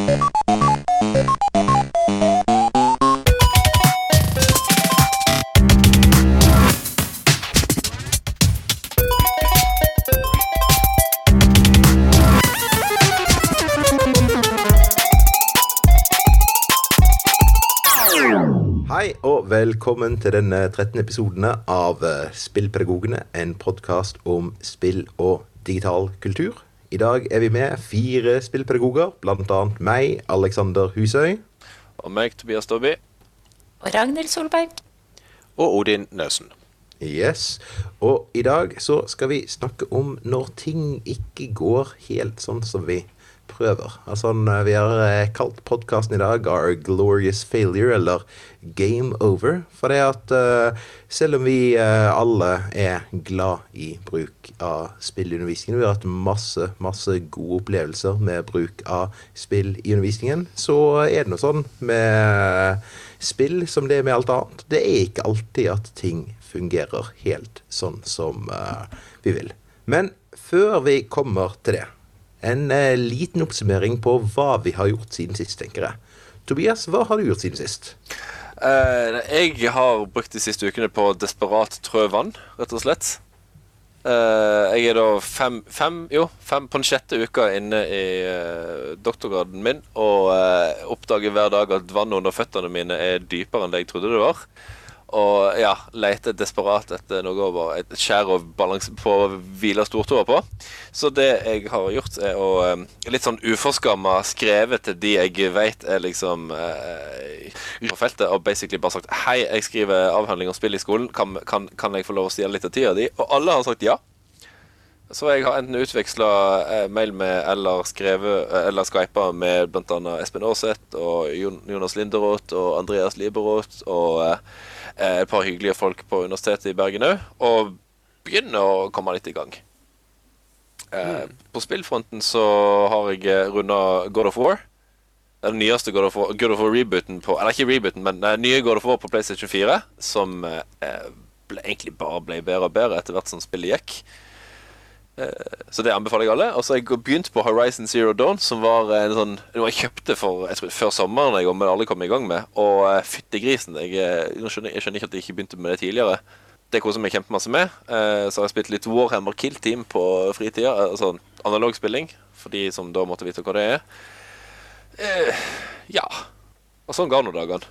Hei velkommen til denne 13. episoden av eh, Spillpedagogene, en podkast om spill og digital kultur. I dag er vi med fire spillpedagoger, bl.a. meg, Alexander Husøy. Og meg, Tobias Dobby. Og Ragnhild Solberg. Og Odin Nøsen. Yes. Og i dag så skal vi snakke om når ting ikke går helt sånn som vi prøver. Altså, vi har eh, kalt podkasten i dag Our Glorious Failure, eller Game Over. For det at uh, selv om vi alle er glad i bruk av spill i undervisningen, vi har hatt masse, masse gode opplevelser med bruk av spill i undervisningen, så er det noe sånn med spill som det er med alt annet. Det er ikke alltid at ting fungerer helt sånn som vi vil. Men før vi kommer til det en eh, liten oppsummering på hva vi har gjort siden sist, tenker jeg. Tobias, hva har du gjort siden sist? Eh, jeg har brukt de siste ukene på desperat trøvann, rett og slett. Eh, jeg er da fem, fem, jo, fem på den sjette uka inne i eh, doktorgraden min og oppdager hver dag at vannet under føttene mine er dypere enn det jeg trodde det var. Og ja, leter desperat etter noe over et skjær å på hvile stortåa på. Så det jeg har gjort, er å litt sånn uforskamma skrevet til de jeg vet er liksom uh, på feltet, og basically bare sagt Hei, jeg skriver avhandling om spill i skolen. Kan, kan, kan jeg få lov å stjele litt av tida di? Og alle har sagt ja. Så jeg har enten utveksla eh, mail med eller skrevet eh, eller skypa med bl.a. Espen Aarseth og Jonas Linderoth og Andreas Liberoth og eh, et par hyggelige folk på Universitetet i Bergen òg, og begynner å komme litt i gang. Mm. På spillfronten så har jeg runda God of War. Den nyeste God of War, God of War rebooten på Eller ikke rebooten, men den nye God of War på PlayStation 4, som ble, egentlig bare ble bedre og bedre etter hvert som spillet gikk. Eh, så det anbefaler jeg alle. Og så har jeg begynt på Horizon Zero Dawn, som var en sånn noe jeg kjøpte for, jeg tror, før sommeren, jeg, men alle kom i gang med. Og uh, fytti grisen. Jeg, jeg, skjønner, jeg, skjønner, ikke at jeg ikke begynte med det tidligere. Det koser meg kjempemasse med. Uh, så har jeg spilt litt Warhammer Kill Team på fritida. Altså analog spilling, for de som da måtte vite hva det er. Uh, ja. Og sånn ga nå dagene.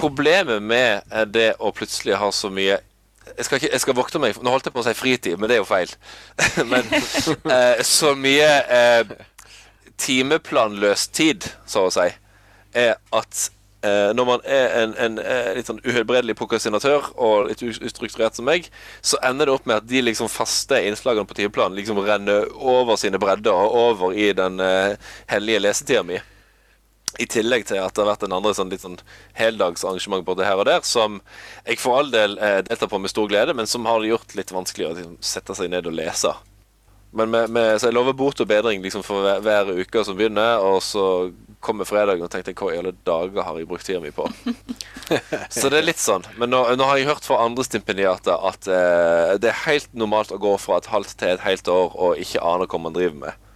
Problemet med det å plutselig ha så mye jeg skal, ikke, jeg skal vokte meg Nå holdt jeg på å si fritid, men det er jo feil. men eh, så mye eh, timeplanløs tid, så å si, er at eh, når man er en, en, en eh, litt sånn uhelbredelig prokrastinatør og litt ustrukturert som meg, så ender det opp med at de liksom faste innslagene på timeplanen liksom renner over sine bredder og over i den eh, hellige lesetida mi. I tillegg til at det har vært en andre sånn, litt sånn heldagsarrangement både her og der, som jeg for all del eh, deltar på med stor glede, men som har gjort litt vanskeligere å liksom, sette seg ned og lese. Men med, med, så jeg lover bot og bedring liksom, for hver, hver, uke som begynner, og så kommer fredagen og tenkte hva i alle dager har jeg brukt tida mi på? så det er litt sånn. Men nå, nå har jeg hørt fra andre stipendiater at eh, det er helt normalt å gå fra et halvt til et helt år og ikke ane hva man driver med.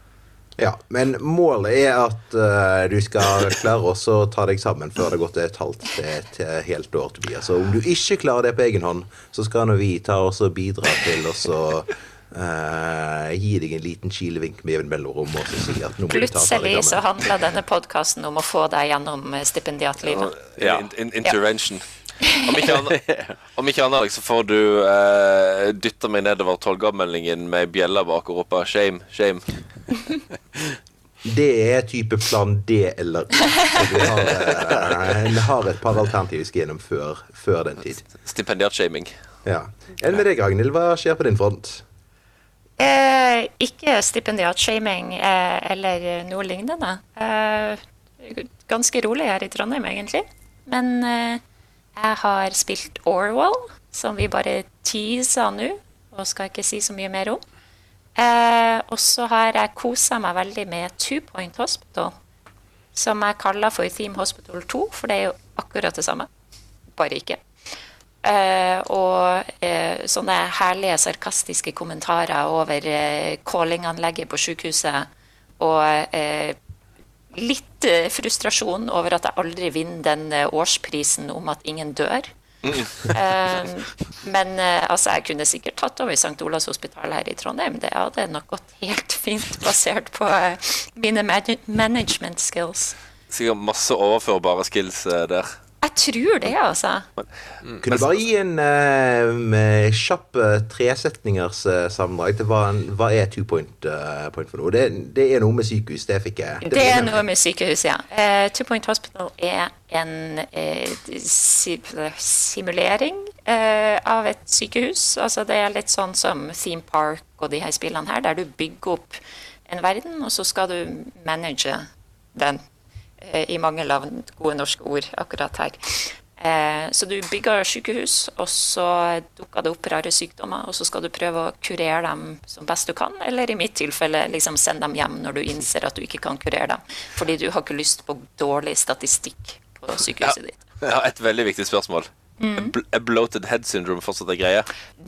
Ja, men målet er at uh, du skal klare å ta deg sammen før det har gått et halvt til et helt år. Tobias. Så om du ikke klarer det på egen hånd, så skal nå vi ta oss og bidra til å uh, gi deg en liten kilevink med jevn mellomrom. Plutselig så handler denne podkasten om å få deg gjennom stipendiatlivet. Ja, in intervention. Ja. Om ikke annet, annet så får du uh, dytta meg nedover tolvgammeldingen med bjella bak og rope 'shame, shame'. Det er type plan D eller Vi har, uh, har et par alternativ vi skal gjennom før, før den tid. Stipendiatshaming. Ja. Enn med deg, Ragnhild? Hva skjer på din front? Eh, ikke stipendiatshaming eh, eller noe lignende. Eh, ganske rolig her i Trondheim, egentlig. Men eh, jeg har spilt Orwell, som vi bare teaser nå, og skal ikke si så mye mer om. Eh, og så har jeg kosa meg veldig med Two Point Hospital, som jeg kaller for Theme Hospital 2, for det er jo akkurat det samme, bare ikke. Eh, og eh, sånne herlige sarkastiske kommentarer over eh, callinganlegget på sykehuset og eh, litt eh, frustrasjon over at jeg aldri vinner den eh, årsprisen om at ingen dør. Eh, men eh, altså, jeg kunne sikkert tatt over St. Olavs hospital her i Trondheim. Det hadde nok gått helt fint basert på eh, mine management skills. Sikkert masse overførbare skills der. Jeg tror det, altså. Kunne du bare gi en uh, kjapp uh, tresetningers uh, sammendrag til hva, hva er two point, uh, point for noe? Det, det er noe med sykehus, det fikk jeg. Det er noe med sykehus, ja. Eh, Two Point Hospital er en simulering eh, av et sykehus. Altså det er litt sånn som Theme Park og de her spillene her, der du bygger opp en verden, og så skal du manage den, i mangel av gode norske ord akkurat her. Eh, så du bygger sykehus, og så dukker det opp rare sykdommer, og så skal du prøve å kurere dem som best du kan, eller i mitt tilfelle liksom sende dem hjem når du innser at du ikke kan kurere dem, fordi du har ikke lyst på dårlig statistikk på sykehuset ditt. Ja, et veldig viktig spørsmål. Er bloated head syndrome fortsatt er greie?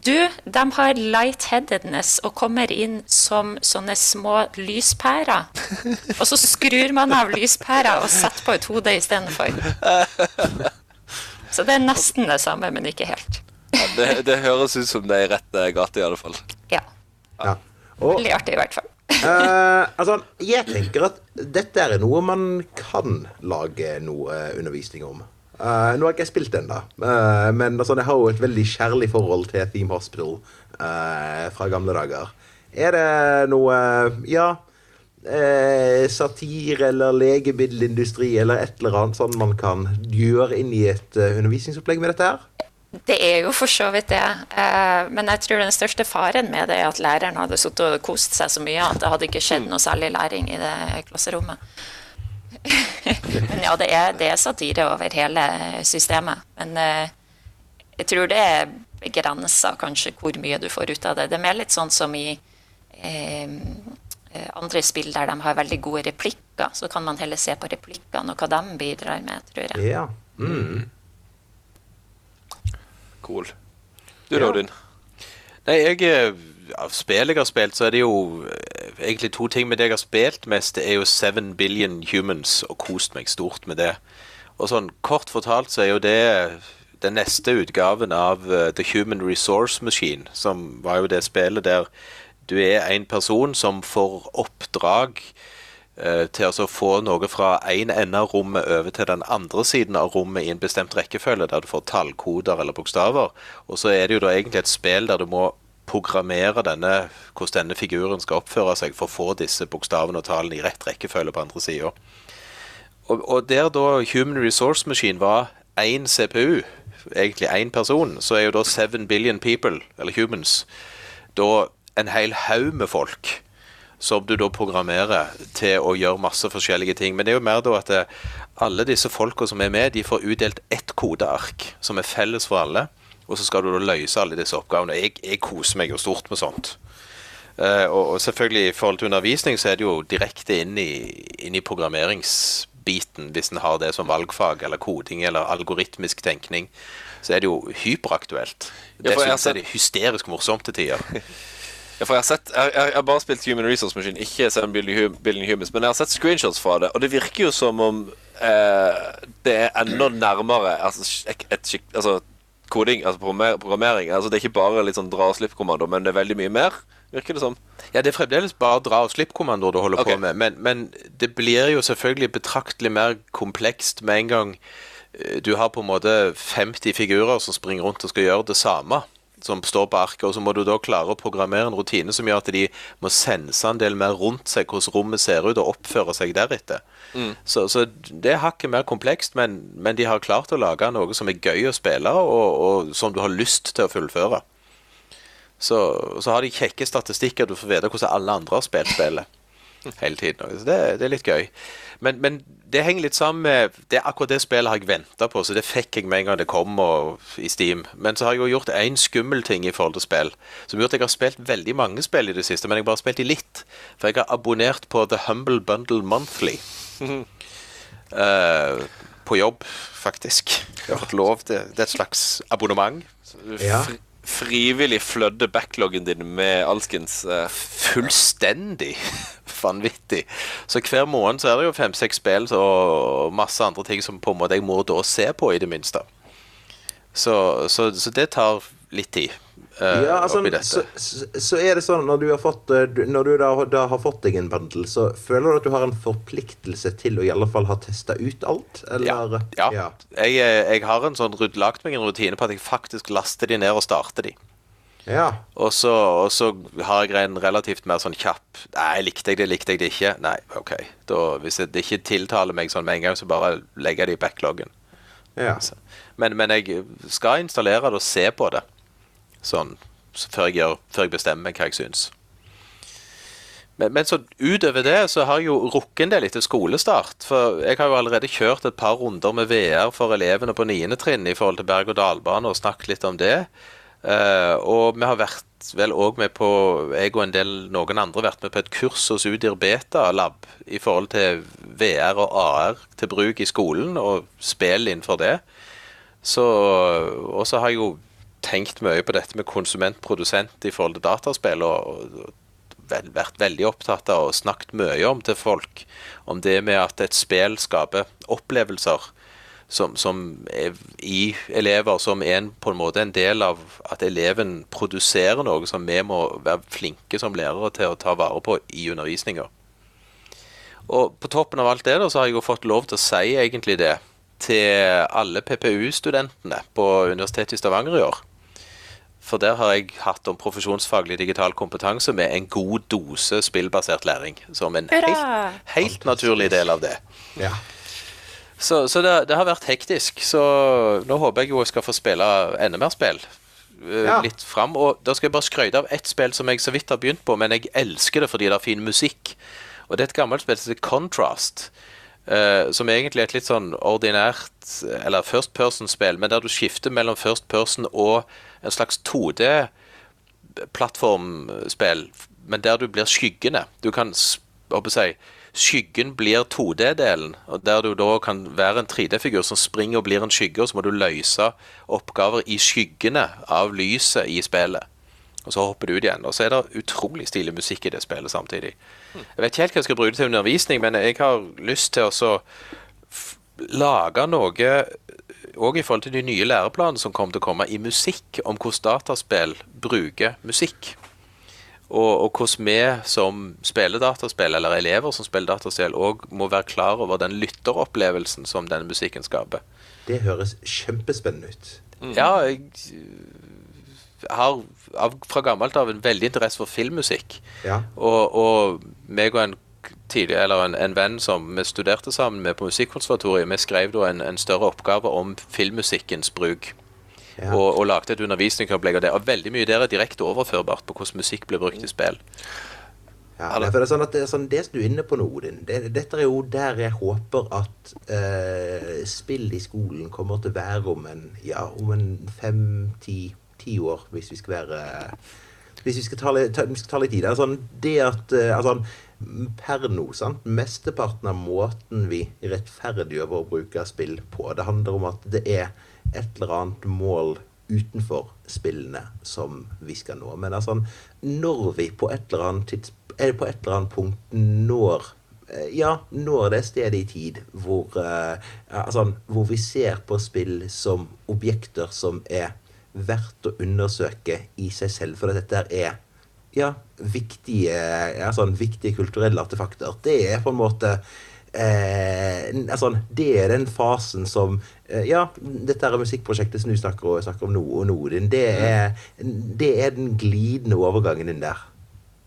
Du, de har lightheadedness og kommer inn som sånne små lyspærer. Og så skrur man av lyspæra og setter på et hode istedenfor. Så det er nesten det samme, men ikke helt. Ja, det, det høres ut som det er i rett eh, gate, i alle fall. Ja. Ja. Og Veldig artig, i hvert fall. uh, altså, jeg tenker at dette er noe man kan lage noe undervisning om. Eh, nå har ikke jeg spilt da. uh, men altså, jeg har jo et veldig kjærlig forhold til Theme Hospital uh, fra gamle dager. Er det noe Ja. Satire eller legemiddelindustri eller et eller annet sånn man kan gjøre inn i et undervisningsopplegg med dette her? Det er jo for så vidt det. Men jeg tror den største faren med det er at læreren hadde sittet og kost seg så mye at det hadde ikke skjedd noe særlig læring i det klasserommet. Men ja, det er, det er satire over hele systemet. Men eh, jeg tror det er begrensa kanskje hvor mye du får ut av det. Det er mer litt sånn som i eh, andre spill der de har veldig gode replikker. Så kan man heller se på replikkene og hva de bidrar med, tror jeg. Ja. Mm. Cool. Du, Ja. Nei, jeg eh, Av spill jeg har spilt, så er det jo eh, egentlig to ting med det jeg har spilt mest. Det er jo Seven Billion Humans, og kost meg stort med det. Og sånn kort fortalt så er jo det den neste utgaven av uh, The Human Resource Machine, som var jo det spillet der du er en person som får oppdrag uh, til å få noe fra en ende av rommet over til den andre siden av rommet i en bestemt rekkefølge, der du får tallkoder eller bokstaver. Og så er det jo da egentlig et spill der du må programmere denne, hvordan denne figuren skal oppføre seg for å få disse bokstavene og tallene i rett rekkefølge på andre sida. Og, og der da Human Resource Machine var én CPU, egentlig én person, så er jo da 7 billion people, eller humans, da en hel haug med folk som du da programmerer til å gjøre masse forskjellige ting. Men det er jo mer da at eh, alle disse folka som er med, de får utdelt ett kodeark som er felles for alle. Og så skal du da løse alle disse oppgavene. Jeg, jeg koser meg jo stort med sånt. Uh, og, selvfølgelig i forhold til undervisning så er det jo direkte inn i, inn i programmeringsbiten hvis en har det som valgfag eller koding eller algoritmisk tenkning. Så er det jo hyperaktuelt. Ja, Dessuten så er det hysterisk morsomt til tider. Ja, for jeg har sett Jeg, jeg, jeg bare spilt Human Resource Machine, ikke Seven Building Humans, men jeg har sett screenshots fra det, og det virker jo som om eh, det er enda nærmere altså, et, et, altså koding, altså programmering. Altså Det er ikke bare litt sånn dra og slipp-kommando, men det er veldig mye mer, virker det som. Ja, det er fremdeles bare dra og slipp-kommando du holder okay. på med, men, men det blir jo selvfølgelig betraktelig mer komplekst med en gang eh, du har på en måte 50 figurer som springer rundt og skal gjøre det samme som står på arket, og så må du da klare å programmere en rutine som gjør at de må sense en del mer rundt seg hvordan rommet ser ut, og oppføre seg deretter. Så, så det er hakket mer komplekst, men, men de har klart å lage noe som er gøy å spille, og, og som du har lyst til å fullføre. Så, så har de kjekke statistikker, du får vite hvordan alle andre har spilt spillet hele tiden. Så det, det er litt gøy. Men, men det henger litt sammen med det, Akkurat det spillet har jeg venta på, så det fikk jeg med en gang det kom og, i Steam. Men så har jeg jo gjort én skummel ting i forhold til spill, som gjør at jeg har spilt veldig mange spill i det siste, men jeg har bare spilt i litt. For jeg har abonnert på The Humble Bundle Monthly. uh, på jobb, faktisk. Jeg har fått lov til Det er et slags abonnement. Ja. Fri, frivillig flødde backloggen din med alskens uh... Fullstendig vanvittig. Så hver måned så er det jo fem-seks spill og masse andre ting som på en måte jeg må da se på, i det minste. Så, så, så det tar litt tid. Eh, Ja, altså, oppi dette. så, så, er det sånn når du har fått eh, Når du da, da har fått deg en bundle, så føler du at du har en forpliktelse til å i alle fall ha testa ut alt? Eller? Ja. ja. Jeg, eh, jeg har en sånn lagt meg en rutine på at jeg faktisk laster de ned og starter de. Ja. Og så, og så har jeg en relativt mer sånn kjapp Nei, likte jeg det, likte jeg det ikke? Nei, OK. Da, hvis det ikke tiltaler meg sånn med en gang, så bare legger jeg det i backloggen. ja. Men, men jeg skal installere det og se på det sånn så før, jeg gjør, før jeg bestemmer hva jeg syns. Men, men så utover det så har jeg jo rukket en del etter skolestart. For jeg har jo allerede kjørt et par runder med VR for elevene på 9. trinn i forhold til berg-og-dal-bane og snakket litt om det. Uh, og vi har vært vel òg med på Jeg og en del noen andre vært med på et kurs hos Udir Beta Lab i forhold til VR og AR til bruk i skolen, og spill innenfor det. Så, og så har jeg jo tenkt mye på dette med konsument-produsent i forhold til dataspill, og, og vært veldig opptatt av og snakket mye om til folk om det med at et spill skaper opplevelser som, som er i elever, som er en, på en måte en del av at eleven produserer noe som vi må være flinke som lærere til å ta vare på i undervisninga. Og på toppen av alt det da, så har jeg jo fått lov til å si egentlig det til alle PPU-studentene på Universitetet i Stavanger i år. For der har jeg hatt om profesjonsfaglig digital kompetanse med en god dose spillbasert læring. Som en helt, helt naturlig del av det. ja. Så, så det, det har vært hektisk. Så nå håper jeg jo jeg skal få spille enda mer spill. Uh, Ja. Litt fram. Og da skal jeg bare skryte av ett spill som jeg så vidt har begynt på, men jeg elsker det fordi det er fin musikk. Og det er et gammelt spill som heter Contrast. Uh, som egentlig er et litt sånn ordinært Eller first person-spill, men der du skifter mellom first person og en slags 2D-plattformspill, men der du blir skyggene. Du kan håper jeg, Skyggen blir 2D-delen, og der du da kan være en 3D-figur som springer og blir en skygge, og så må du løse oppgaver i skyggene av lyset i spillet. Og så hopper du ut igjen. Og så er det utrolig stilig musikk i det spillet samtidig. Jeg vet ikke helt hva jeg skal bruke det til undervisning, men jeg har lyst til å lage noe òg i forhold til de nye læreplanene som kommer til å komme i musikk, om hvordan dataspill bruker musikk. Og, og hvordan vi som spiller dataspill, eller elever som spiller dataspill, òg må være klar over den lytteropplevelsen som denne musikken skaper. Det høres kjempespennende ut. Ja, jeg øh, har av, fra gammelt av en veldig interesse for filmmusikk. Ja. Og, og meg og en tidligere, eller en, en venn som vi studerte sammen med på Musikkonservatoriet, vi skrev da en, en større oppgave om filmmusikkens bruk. Ja. Og, og lagde et undervisningsopplegg av det. Og veldig mye der er direkte overførbart på hvordan musikk blir brukt i spill. Ja, for det er sånn at det, sånn, det som du er inne på nå, Odin, det, dette er jo der jeg håper at eh, spill i skolen kommer til å være om en ja, om en fem-ti ti år, hvis vi skal være Hvis vi skal ta litt, ta, vi skal ta litt tid. Det sånn, det at eh, altså, Per nå, sant, mesteparten av måten vi rettferdiggjør vår bruk av spill på, det handler om at det er et eller annet mål utenfor spillene som vi skal nå. Men altså, når vi på et eller annet tids, er på et eller annet punkt når eh, ja, når det stedet i tid hvor, eh, altså, hvor vi ser på spill som objekter som er verdt å undersøke i seg selv. For dette er ja, viktige, ja, sånn, viktige kulturelle artefakter. Det er på en måte eh, altså, Det er den fasen som eh, Ja, dette er musikkprosjektet som du snakker, snakker om nå, og Nodin. Det er, det er den glidende overgangen din der.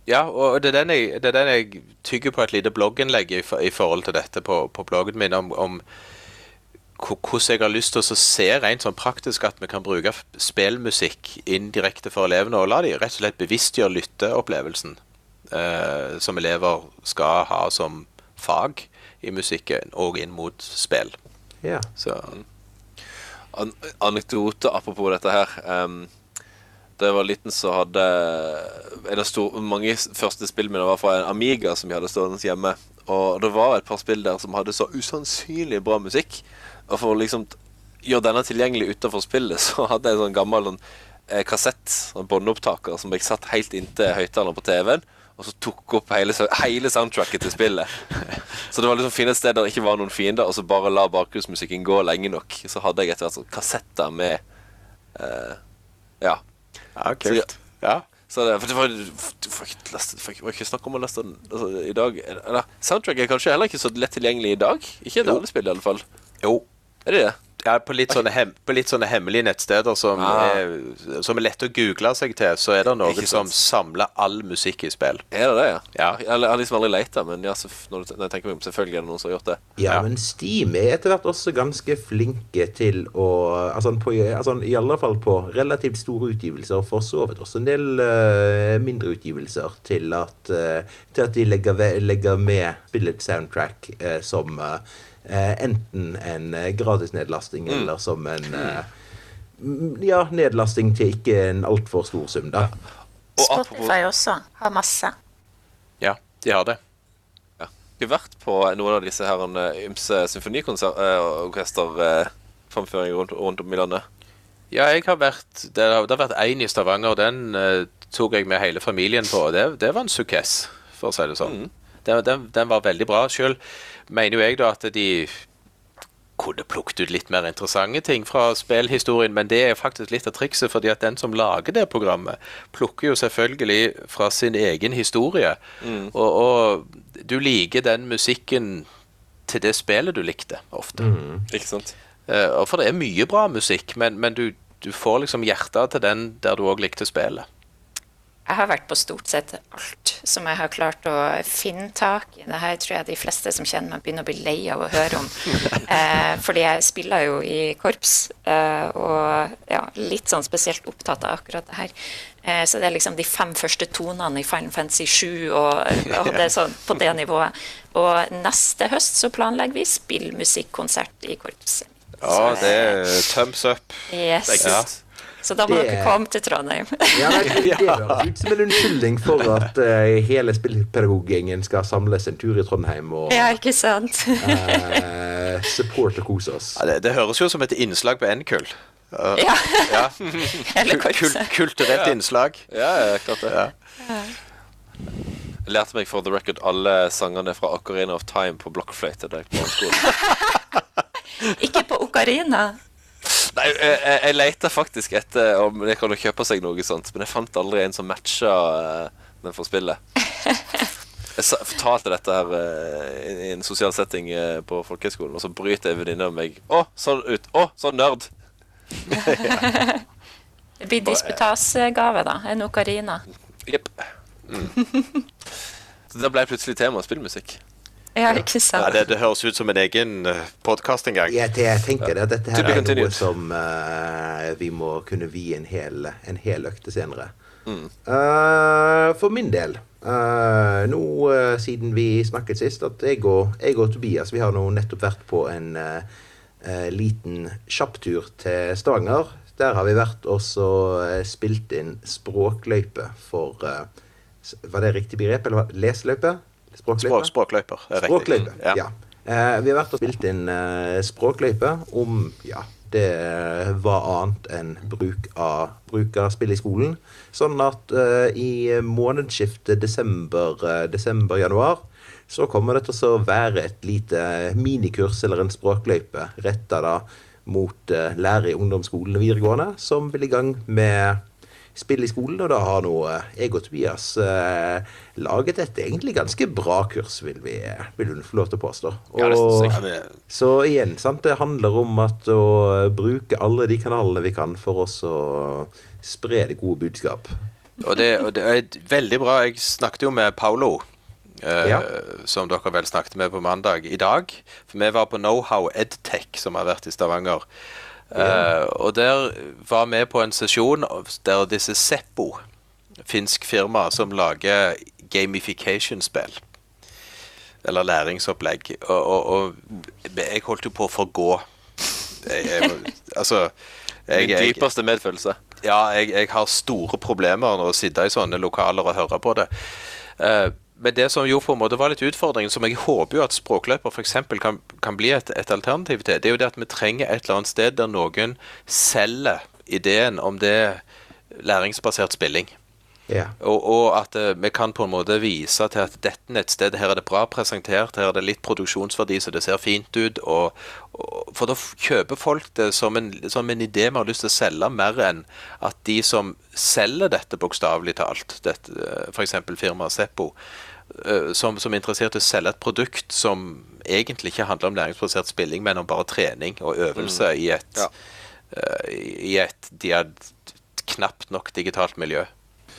Ja, og det er den jeg, det er den jeg tygger på et lite blogginnlegg i, i forhold til dette på, på bloggen min, om, om hvordan jeg har lyst til å se rent sånn praktisk at vi kan bruke spillmusikk indirekte for elevene, og la de rett og slett bevisstgjøre lytteopplevelsen eh, som elever skal ha som fag i musikken, og inn mot spill. Ja. Så An anekdote apropos dette her. Um, da jeg var liten, så hadde en av store, mange første spillene mine var fra en Amiga som vi hadde stående hjemme. Og det var et par spill der som hadde så usannsynlig bra musikk. Og for å liksom gjøre denne tilgjengelig utenfor spillet, så hadde jeg en sånn gammel sånn eh, kassett, sånn båndopptaker, som jeg satt helt inntil høyttaleren på TV-en. Og så tok opp hele, hele soundtracket til spillet. Så det var liksom fine steder der det ikke var noen fiender, og så bare la bakgrunnsmusikken gå lenge nok. Så hadde jeg etter hvert sånn kassetter med eh, Ja. Ja, kult. Ja. Så det, for det var, ikke, var ikke snakk om å leste den altså, i dag. Eller, soundtrack er kanskje heller ikke så lett tilgjengelig i dag. Ikke det alle spill, i alle fall. Jo. Er det det? Ja, på litt, sånne hem, på litt sånne hemmelige nettsteder som, Ah. er, som er lette å google seg til, så er det Ikke som sant. samler all musikk i spill. Er det det, ja? Ja. Jeg, jeg har liksom aldri leita, men ja, så, når, du- når jeg tenker meg om, selvfølgelig er det noen som har gjort det. Ja, Ja. men Steam er etter hvert også ganske flinke til å altså, på, altså, I alle fall på relativt store utgivelser, og for så vidt også en del eh, mindre utgivelser, til at, eh, til at de legger, ve- legger med spillets soundtrack eh, som eh, enten en eh, gratisnedlasting eller som en eh, mm, ja, nedlasting til ikke en altfor stor sum, da. Og Spotify også har masse. Ja, de har det. ja. Du har vært på noen av disse her eh, ymse symfoniorkesterframføringer rundt, rundt om i landet? Ja, jeg har vært Det har, det har vært én i Stavanger, den uh, tok jeg med hele familien på. og Det, det var en sukkess, for å si det sånn. Den, den, den var veldig bra. Sjøl mener jo jeg da at de kunne plukket ut litt mer interessante ting fra spillhistorien, men det er faktisk litt av trikset, fordi at den som lager det programmet, plukker jo selvfølgelig fra sin egen historie. Og, og du liker den musikken til det spillet du likte, ofte. Ikke sant? Eh, for det er mye bra musikk, men, men du, du får liksom hjertet til den der du òg likte spillet. Jeg har vært på stort sett alt som jeg har klart å finne tak i. Det her tror jeg de fleste som kjenner meg, begynner å bli lei av å høre om. Eh, fordi jeg spiller jo i korps, eh, og ja, litt sånn spesielt opptatt av akkurat det her. Eh, så det er liksom de fem første tonene i Final Fantasy 7, og, og det er sånn på det nivået. Og neste høst så planlegger vi spillmusikkonsert i korpset. Ja, Så, det er thumbs up. Yes. Det er kult. Så da må Det- dere komme til Trondheim. Ja, nei, det, høres ut som en unnskyldning for at uh, hele spillpedagoggjengen skal samles en tur i Trondheim og ja, ikke sant? uh, support og kose oss. Ja, det, det høres jo som et innslag på NKUL. Uh, Ja. ja. Kul, kulturelt kulturelt innslag. Ja, ja, klart det. Jeg lærte meg for the record alle sangene fra Ocarina of Time på blokkfløyte da jeg på skolen. Ikke på Ocarina. Nei, jeg, jeg, jeg leita faktisk etter om det kan kjøpe seg noe sånt, men jeg fant aldri en som matcha eh, den for spillet. Jeg fortalte dette her eh, i, en sosial setting eh, på folkehøyskolen, og så bryter en venninne av meg. Å, sånn ut! Å, sånn nerd! Det blir disputasgave, da. En ocarina. Jepp. Så det ble plutselig tema spillmusikk. Ja, ikke Ja, sant? det, det høres ut som en egen uh, podkast en gang. Jeg, jeg tenker det dette her er noe som uh, vi må kunne vie en hel, en hel økte senere. Eh, for min del, uh, nå eh, siden vi snakket sist, at jeg og, jeg og Tobias vi har nå nettopp vært på en eh, eh, liten kjapptur til Stavanger. Der har vi vært og så eh, spilt inn språkløype for eh, Var det riktig begrep? Eller leseløype? Språkløype? Språkløyper. er riktig. Språkløype, Ja. ja. Eh, vi har vært og spilt inn eh, språkløype om ja, det var annet enn bruk av, spill i skolen. Sånn at eh, i månedsskiftet desember-januar desember, så kommer det til å være et lite minikurs eller en språkløype retta da mot eh, lærere i ungdomsskolen og videregående, som vil i gang med spill i skolen, og da har nå eh, jeg og Tobias eh, laget et egentlig ganske bra kurs, vil vi, vil hun få lov til å påstå. Men- så igjen, sant, det handler om at å bruke alle de kanalene vi kan for oss å spre det gode budskap. Og det, og det er veldig bra. Jeg snakket jo med Paulo, Uh, Ja. som dere vel snakket med på mandag, i dag. For vi var på Knowhow Edtech, som har vært i Stavanger. Eh, og der var vi på en sesjon der disse Seppo, finsk firma, som lager gamification-spill. Eller læringsopplegg. Og, og, og jeg holdt jo på å forgå. Jeg, jeg, altså jeg, Min dypeste medfølelse. ja, jeg, har store problemer når å sitte i sånne lokaler og høre på det. Eh, men det som jo på en måte var litt utfordringen, som jeg håper jo at Språkløper f.eks. Kan, kan bli et, et alternativ til, det er jo det at vi trenger et eller annet sted der noen selger ideen om det læringsbasert spilling. Ja. Og, og at uh, vi kan på en måte vise til at dette nettstedet her er det bra presentert, her er det litt produksjonsverdi så det ser fint ut. Og, og, for da kjøper folk det som en, som en idé vi har lyst til å selge, mer enn at de som selger dette bokstavelig talt, dette, eh, f.eks. firmaet Seppo, som, som er interessert i å selge et produkt som egentlig ikke handler om læringsbasert spilling, men om bare trening og øvelse i et, Ja. uh, i et de er knapt nok digitalt miljø.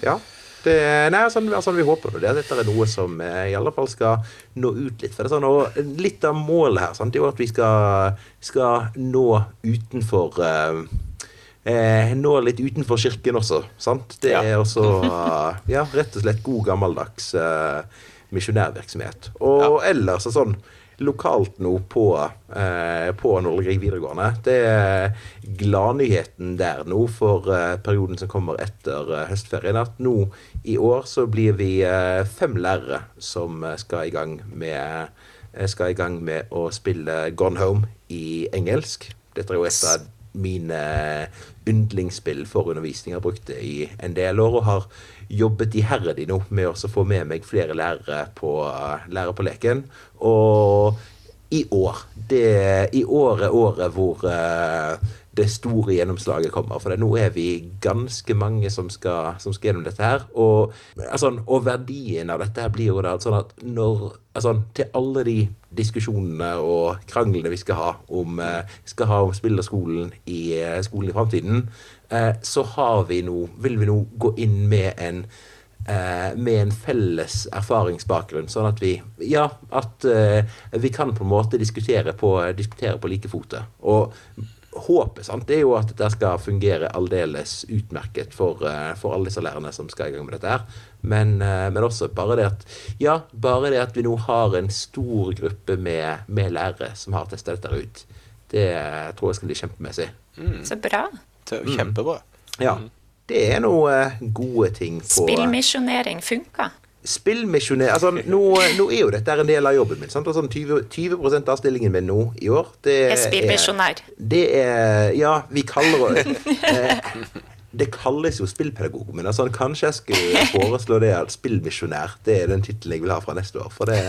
Ja. Det, nei, sånn, altså, vi håper det, dette er noe som eh, i alle fall skal nå ut litt. For det er sånn, og Litt av målet her sant, det er jo at vi skal, skal nå utenfor eh, eh, Nå litt utenfor kirken også. Sant? Det Ja. er også eh, ja, rett og slett god gammeldags eh, misjonærvirksomhet. Og ellers er sånn lokalt nå på, eh, på Nordre videregående. Det er gladnyheten der nå for eh, perioden som kommer etter eh, høstferien. At nå i år så blir vi eh, fem lærere som skal i gang med eh, skal i gang med å spille Gone Home i engelsk. Dette er jo et av mine yndlingsspill for undervisning. Jeg har brukt det i en del år og har jobbet iherdig nå med å få med meg flere lærere på, lærere på leken. Og i år det, I år er året hvor eh, det store gjennomslaget kommer. For nå er vi ganske mange som skal, som skal gjennom dette her. Og, altså, og verdien av dette her blir jo da sånn at når altså, Til alle de diskusjonene og kranglene vi skal ha om, eh, skal ha om spillerskolen i eh, skolen i framtiden, eh, så har vi nå, vil vi nå gå inn med en eh, med en felles erfaringsbakgrunn, sånn at vi ja, at eh, vi kan på en måte diskutere på, diskutere på like fote. Og håpet sant, det er jo at dette skal fungere aldeles utmerket for, eh, for alle disse lærerne som skal i gang med dette her. Men, eh, men også bare det at ja, bare det at vi nå har en stor gruppe med, med lærere som har testa dette ut, det tror jeg skal bli kjempemessig. Så bra. Det er jo. Ja. Det er noen gode ting på Spillmisjonering funka. Spillmisjonær altså, nå, nå er jo dette en del av jobben min. Sant? Og sånn 20, 20 av stillingen min nå i år det Jeg er spillmisjonær. Det er Ja, vi kaller det eh, Det kalles jo spillpedagog, men altså, kanskje jeg skulle foreslå det at spillmisjonær det er den tittelen jeg vil ha fra neste år. For det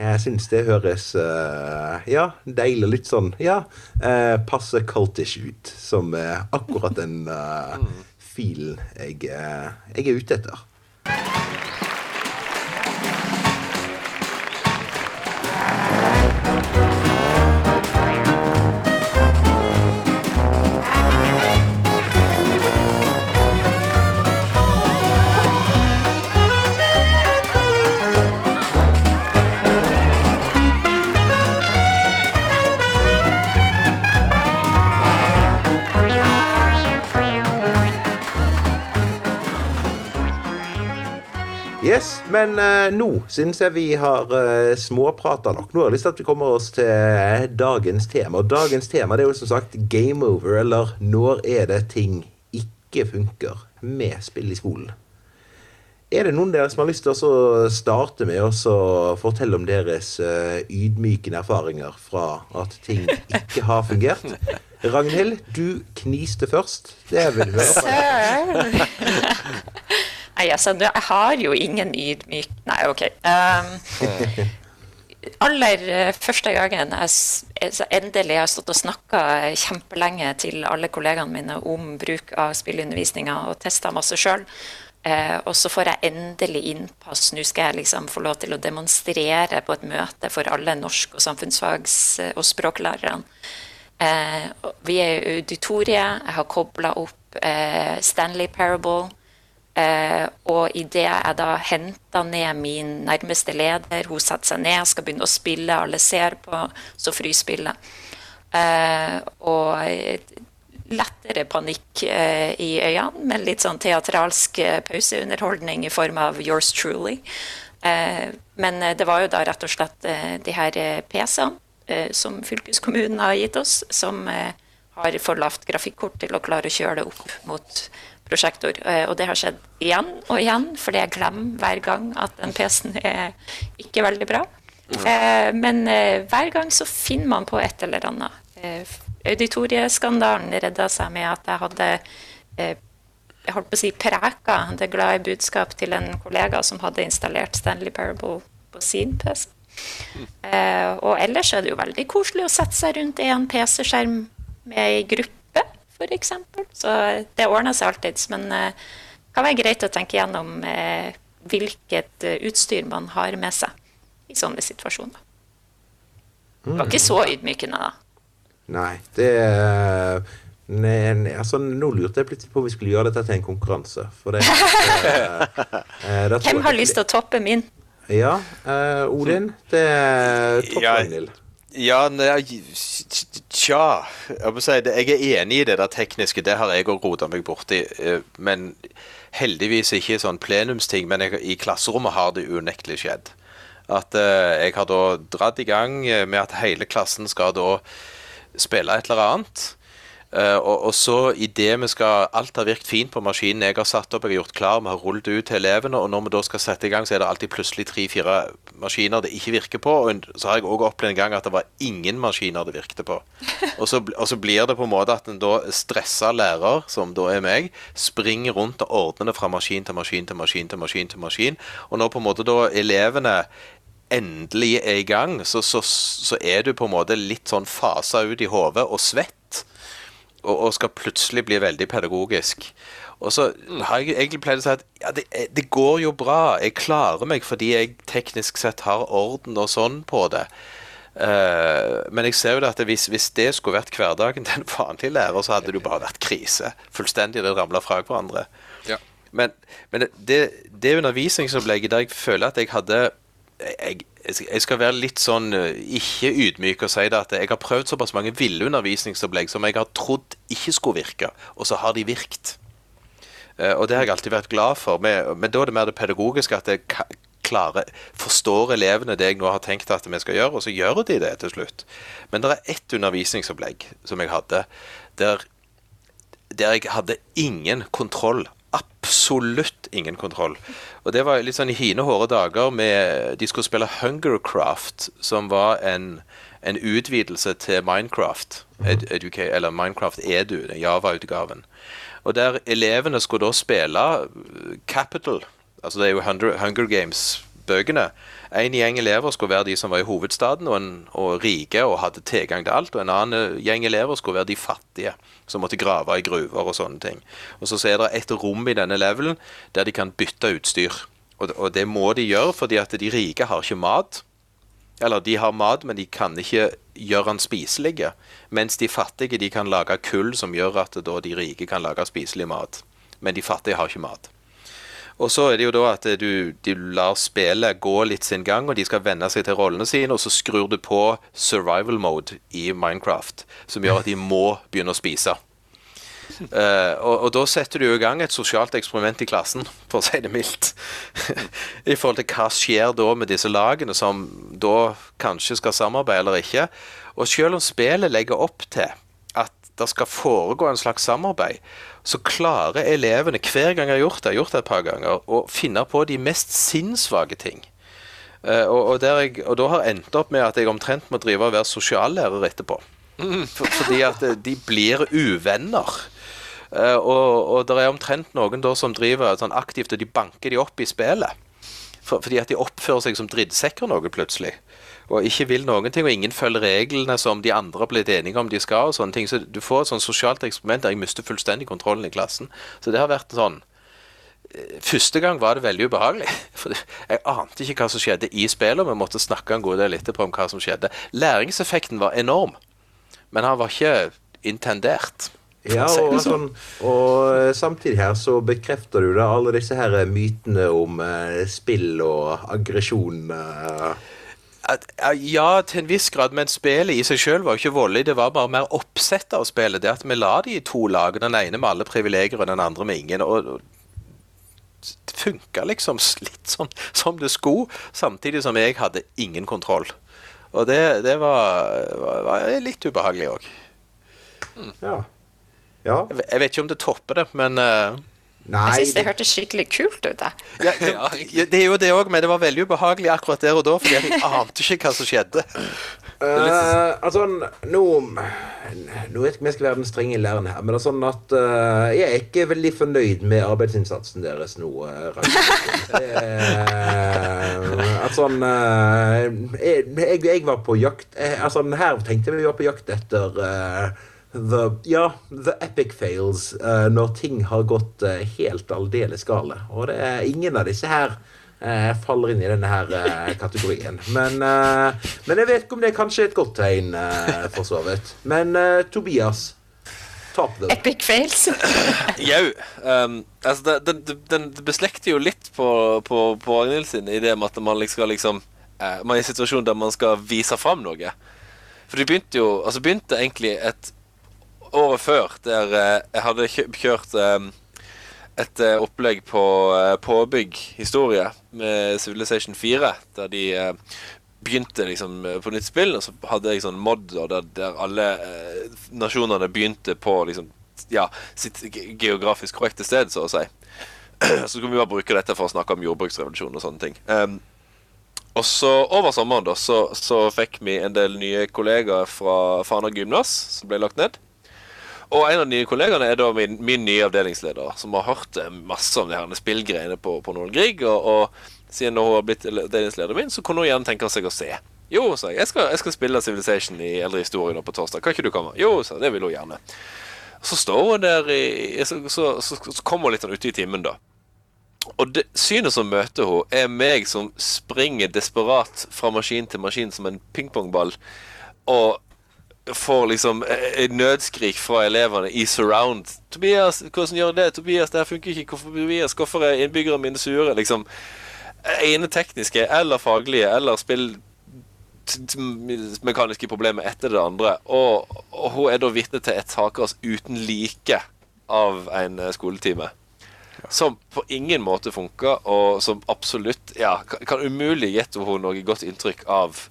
Jeg syns det høres eh, ja, deilig litt sånn Ja, eh, passe cultish ut. Som eh, akkurat den uh, filen jeg, eh, jeg er ute etter. Men eh, nå syns jeg vi har uh, småprata nok. Nå har jeg lyst til at vi kommer oss til eh, dagens tema. Og dagens tema det er jo som sagt game over, eller når er det ting ikke funker med spill i skolen. Er det noen av dere som har lyst til å starte med å fortelle om deres uh, ydmykende erfaringer fra at ting ikke har fungert? Ragnhild, du kniste først. Det vil du høre. Nei, altså, jeg har jo ingen ydmyk Nei, OK. Um, aller eh, første gangen jeg jeg endelig har stått og snakka kjempelenge til alle kollegaene mine om bruk av spillundervisninga og testa masse sjøl, eh, og så får jeg endelig innpass. Nå skal jeg liksom få lov til å demonstrere på et møte for alle norsk- og samfunnsfags- og språklærerne. Eh, vi er i auditoriet. Jeg har kobla opp eh, Stanley Parable. Eh, og idet jeg da henta ned min nærmeste leder, hun setter seg ned, skal begynne å spille, alle ser på, så fryser spillet. Eh, og lettere panikk eh, i øynene, men litt sånn teatralsk eh, pauseunderholdning i form av Yours Truly. Eh, men det var jo da rett og slett de her PC-ene som fylkeskommunen har gitt oss, som har for lavt grafikkort til å klare å kjøre det opp mot prosjektor. Eh, Og det har skjedd igjen og igjen, fordi jeg glemmer hver gang at den PC-en er ikke veldig bra. Eh, Men eh, hver gang så finner man på et eller annet. Auditorieskandalen redda seg med at jeg hadde jeg holdt på å si preka det glade budskap til en kollega som hadde installert Stanley Parable på sin PC. Og ellers er det jo veldig koselig å sette seg rundt en PC-skjerm med ei gruppe, f.eks. Så det ordner seg alltids. Men eh, det kan være greit å tenke gjennom eh, hvilket eh, utstyr man har med seg i sånne situasjoner. Det var ikke så ydmykende, da. Nei, det nei, altså, Nå lurte jeg plutselig på om vi skulle gjøre dette til en konkurranse. For det, eh, eh, Hvem har lyst til å toppe min? Ja, eh, Odin. Det er topp. Ragnhild. Ja, nei, tja Jeg må si jeg er enig i det der tekniske. Det har jeg òg rota meg borti. eh, Men heldigvis ikke sånn plenumsting. Men jeg, i klasserommet har det unektelig skjedd. At eh, jeg har da dratt i gang eh, med at hele klassen skal da spille et eller annet. Eh, og, og så det vi skal Alt har virket fint på maskinen jeg har satt opp, jeg har gjort klar, vi har rullet ut til elevene, og når vi da skal sette i gang, så er det alltid plutselig tre-fire maskiner det ikke virker på. Og så har jeg òg opplevd en gang at det var ingen maskiner det virkte på. Og så, og så blir det på en måte at en da stressa lærer, som da er meg, springer rundt og ordner det fra maskin til maskin til maskin til maskin til maskin. Og når på en måte da elevene endelig er i gang, så, så, så er du på en måte litt sånn fasa ut i hodet og svett og, og skal plutselig bli veldig pedagogisk. Og så har jeg egentlig pleid å si at ja, det, det går jo bra, jeg klarer meg fordi jeg teknisk sett har orden og sånn på det. Uh, men jeg ser jo at hvis, hvis det skulle vært hverdagen til en vanlig lærer, så hadde det jo bare vært krise. Fullstendig det ramla fra hverandre. Ja. Men, men det, det undervisningsopplegget der jeg føler at jeg hadde jeg, jeg skal være litt sånn eh, ikke ydmyk og si det at jeg har prøvd såpass mange ville undervisningsopplegg som jeg har trodd ikke skulle virke, og så har de virket. Eh, Og det har jeg alltid vært glad for. Men, da er det mer det pedagogiske at jeg klarer, forstår elevene det jeg nå har tenkt at vi skal gjøre, og så gjør de det til slutt. Men det er ett undervisningsopplegg som jeg hadde, der, der jeg hadde ingen kontroll. Absolutt ingen kontroll. Og det var litt sånn i hine hårde dager med De skulle spille Hungercraft, som var en, en utvidelse til Minecraft. Ed, educa, eller Minecraft Edu, Java-utgaven. Og der elevene skulle da spille uh, Capital, altså det er jo Hunger, Hunger Games-bøkene. En gjeng elever skulle være de som var i hovedstaden og, en, og rike og hadde tilgang til alt. Og en annen gjeng elever skulle være de fattige, som måtte grave i gruver og sånne ting. Og så er det et rom i denne levelen der de kan bytte utstyr. Og, og det må de gjøre fordi at de rike har ikke mat. Eller de har mat, men de kan ikke gjøre den spiselige. Mens de fattige de kan lage kull som gjør at de rike kan lage spiselig mat. Men de fattige har ikke mat. Og så er det jo da at du, du lar spillet gå litt sin gang, og de skal venne seg til rollene sine, og så skrur du på survival mode i Minecraft, som gjør at de må begynne å spise. Uh, og, og da setter du i gang et sosialt eksperiment i klassen, for å si det mildt. I forhold til hva skjer da med disse lagene som da kanskje skal samarbeide eller ikke. Og selv om spillet legger opp til at det skal foregå en slags samarbeid, så klarer elevene hver gang jeg har gjort det, jeg har gjort det et par ganger, å finne på de mest sinnssvake ting. Eh, og, og, der jeg, og da har endt opp med at jeg omtrent må drive og være sosiallærer etterpå. For, fordi at eh, de blir uvenner. Eh, og, og det er omtrent noen da som driver sånn aktivt, og de banker de opp i spillet. For, fordi at de oppfører seg som drittsekker noe plutselig. Og ikke vil noen ting, og ingen følger reglene som de andre har blitt enige om de skal. og sånne ting, Så du får et sånn sosialt eksperiment der jeg mister fullstendig kontrollen i klassen. Så det har vært sånn eh, Første gang var det veldig ubehagelig. For jeg ante ikke hva som skjedde i spillet, og vi måtte snakke en god del etterpå om hva som skjedde. Læringseffekten var enorm, men han var ikke intendert. Ja, og, sånn. og samtidig her så bekrefter du da alle disse her mytene om eh, spill og aggresjon. Eh. At, ja, til en viss grad, men spillet i seg selv var jo ikke voldelig. Det var bare mer oppsettet av spillet. Det at vi la de i to lag, den ene med alle privilegier og den andre med ingen. og, og det funka liksom litt sånn som det skulle, samtidig som jeg hadde ingen kontroll. Og det, det var, var, var litt ubehagelig òg. Ja. ja. Jeg, jeg vet ikke om det topper det, men eh, Nei, Jeg syns det hørtes skikkelig kult ut. da. ja, det, ja, det er jo det òg, men det var veldig ubehagelig akkurat der og da, fordi jeg ante ikke hva som skjedde. Uh, altså, nå Nå vet jeg ikke om jeg skal være den strenge læreren her, men det er sånn at uh, jeg er ikke veldig fornøyd med arbeidsinnsatsen deres nå. Uh, at sånn jeg, jeg, jeg var på jakt jeg, altså, Her tenkte vi var på jakt etter the, ja, the epic fails. uh, når ting har gått uh, helt aldeles gale. Og det er ingen av disse her uh, faller inn i denne her kategorien. Men, men jeg vet ikke om det er kanskje et godt tegn, for så vidt. Men Tobias, top them. Epic fails. Jau. Um, altså, den, den, den beslekter jo litt på, på, på Ragnhild sin i det med at man liksom skal liksom eh, Man er i en situasjon der man skal vise fram noe. For de begynte jo Altså begynte egentlig et året før der eh, jeg hadde kjørt eh, et eh, opplegg på påbygg historie med Civilization 4, der de begynte liksom på nytt spill, og så hadde jeg sånn mod der, der alle nasjonene begynte på liksom ja, sitt geografisk korrekte sted, så å si. Så kunne vi bare bruke dette for å snakke om jordbruksrevolusjon og sånne ting. Um, og så over sommeren da, så, så fikk vi en del nye kollegaer fra Fana gymnas, som ble lagt ned. Og en av de nye kollegaene er da min, min nye avdelingsleder, som har hørt eh, masse om de her spillgreiene på, på Noen Grieg. Og, og siden hun har blitt avdelingslederen min, så kunne hun gjerne tenke seg å se. Jo, sa jeg. Jeg skal, jeg skal spille Civilization i Eldre historie nå på torsdag. Kan ikke du komme? Jo, sa jeg. Det vil hun gjerne. Så står hun der i Så, så, så, så kommer hun litt sånn ute i timen, da. Og det synet som møter hun er meg som springer desperat fra maskin til maskin som en pingpongball, og får liksom eh, et nødskrik fra elevene i surround. 'Tobias, hvordan gjør det? Tobias, det her funker ikke. Hvorfor, Tobias, hvorfor er innbyggerne mine sure?' Liksom ene tekniske eller faglige eller spill t- t- mekaniske problemer etter det andre. Og, og hun er da vitne til et takras uten like av en eh, skoletime. Som på ingen måte funker, og som absolutt ja, kan, kan umulig gjette hun noe godt inntrykk av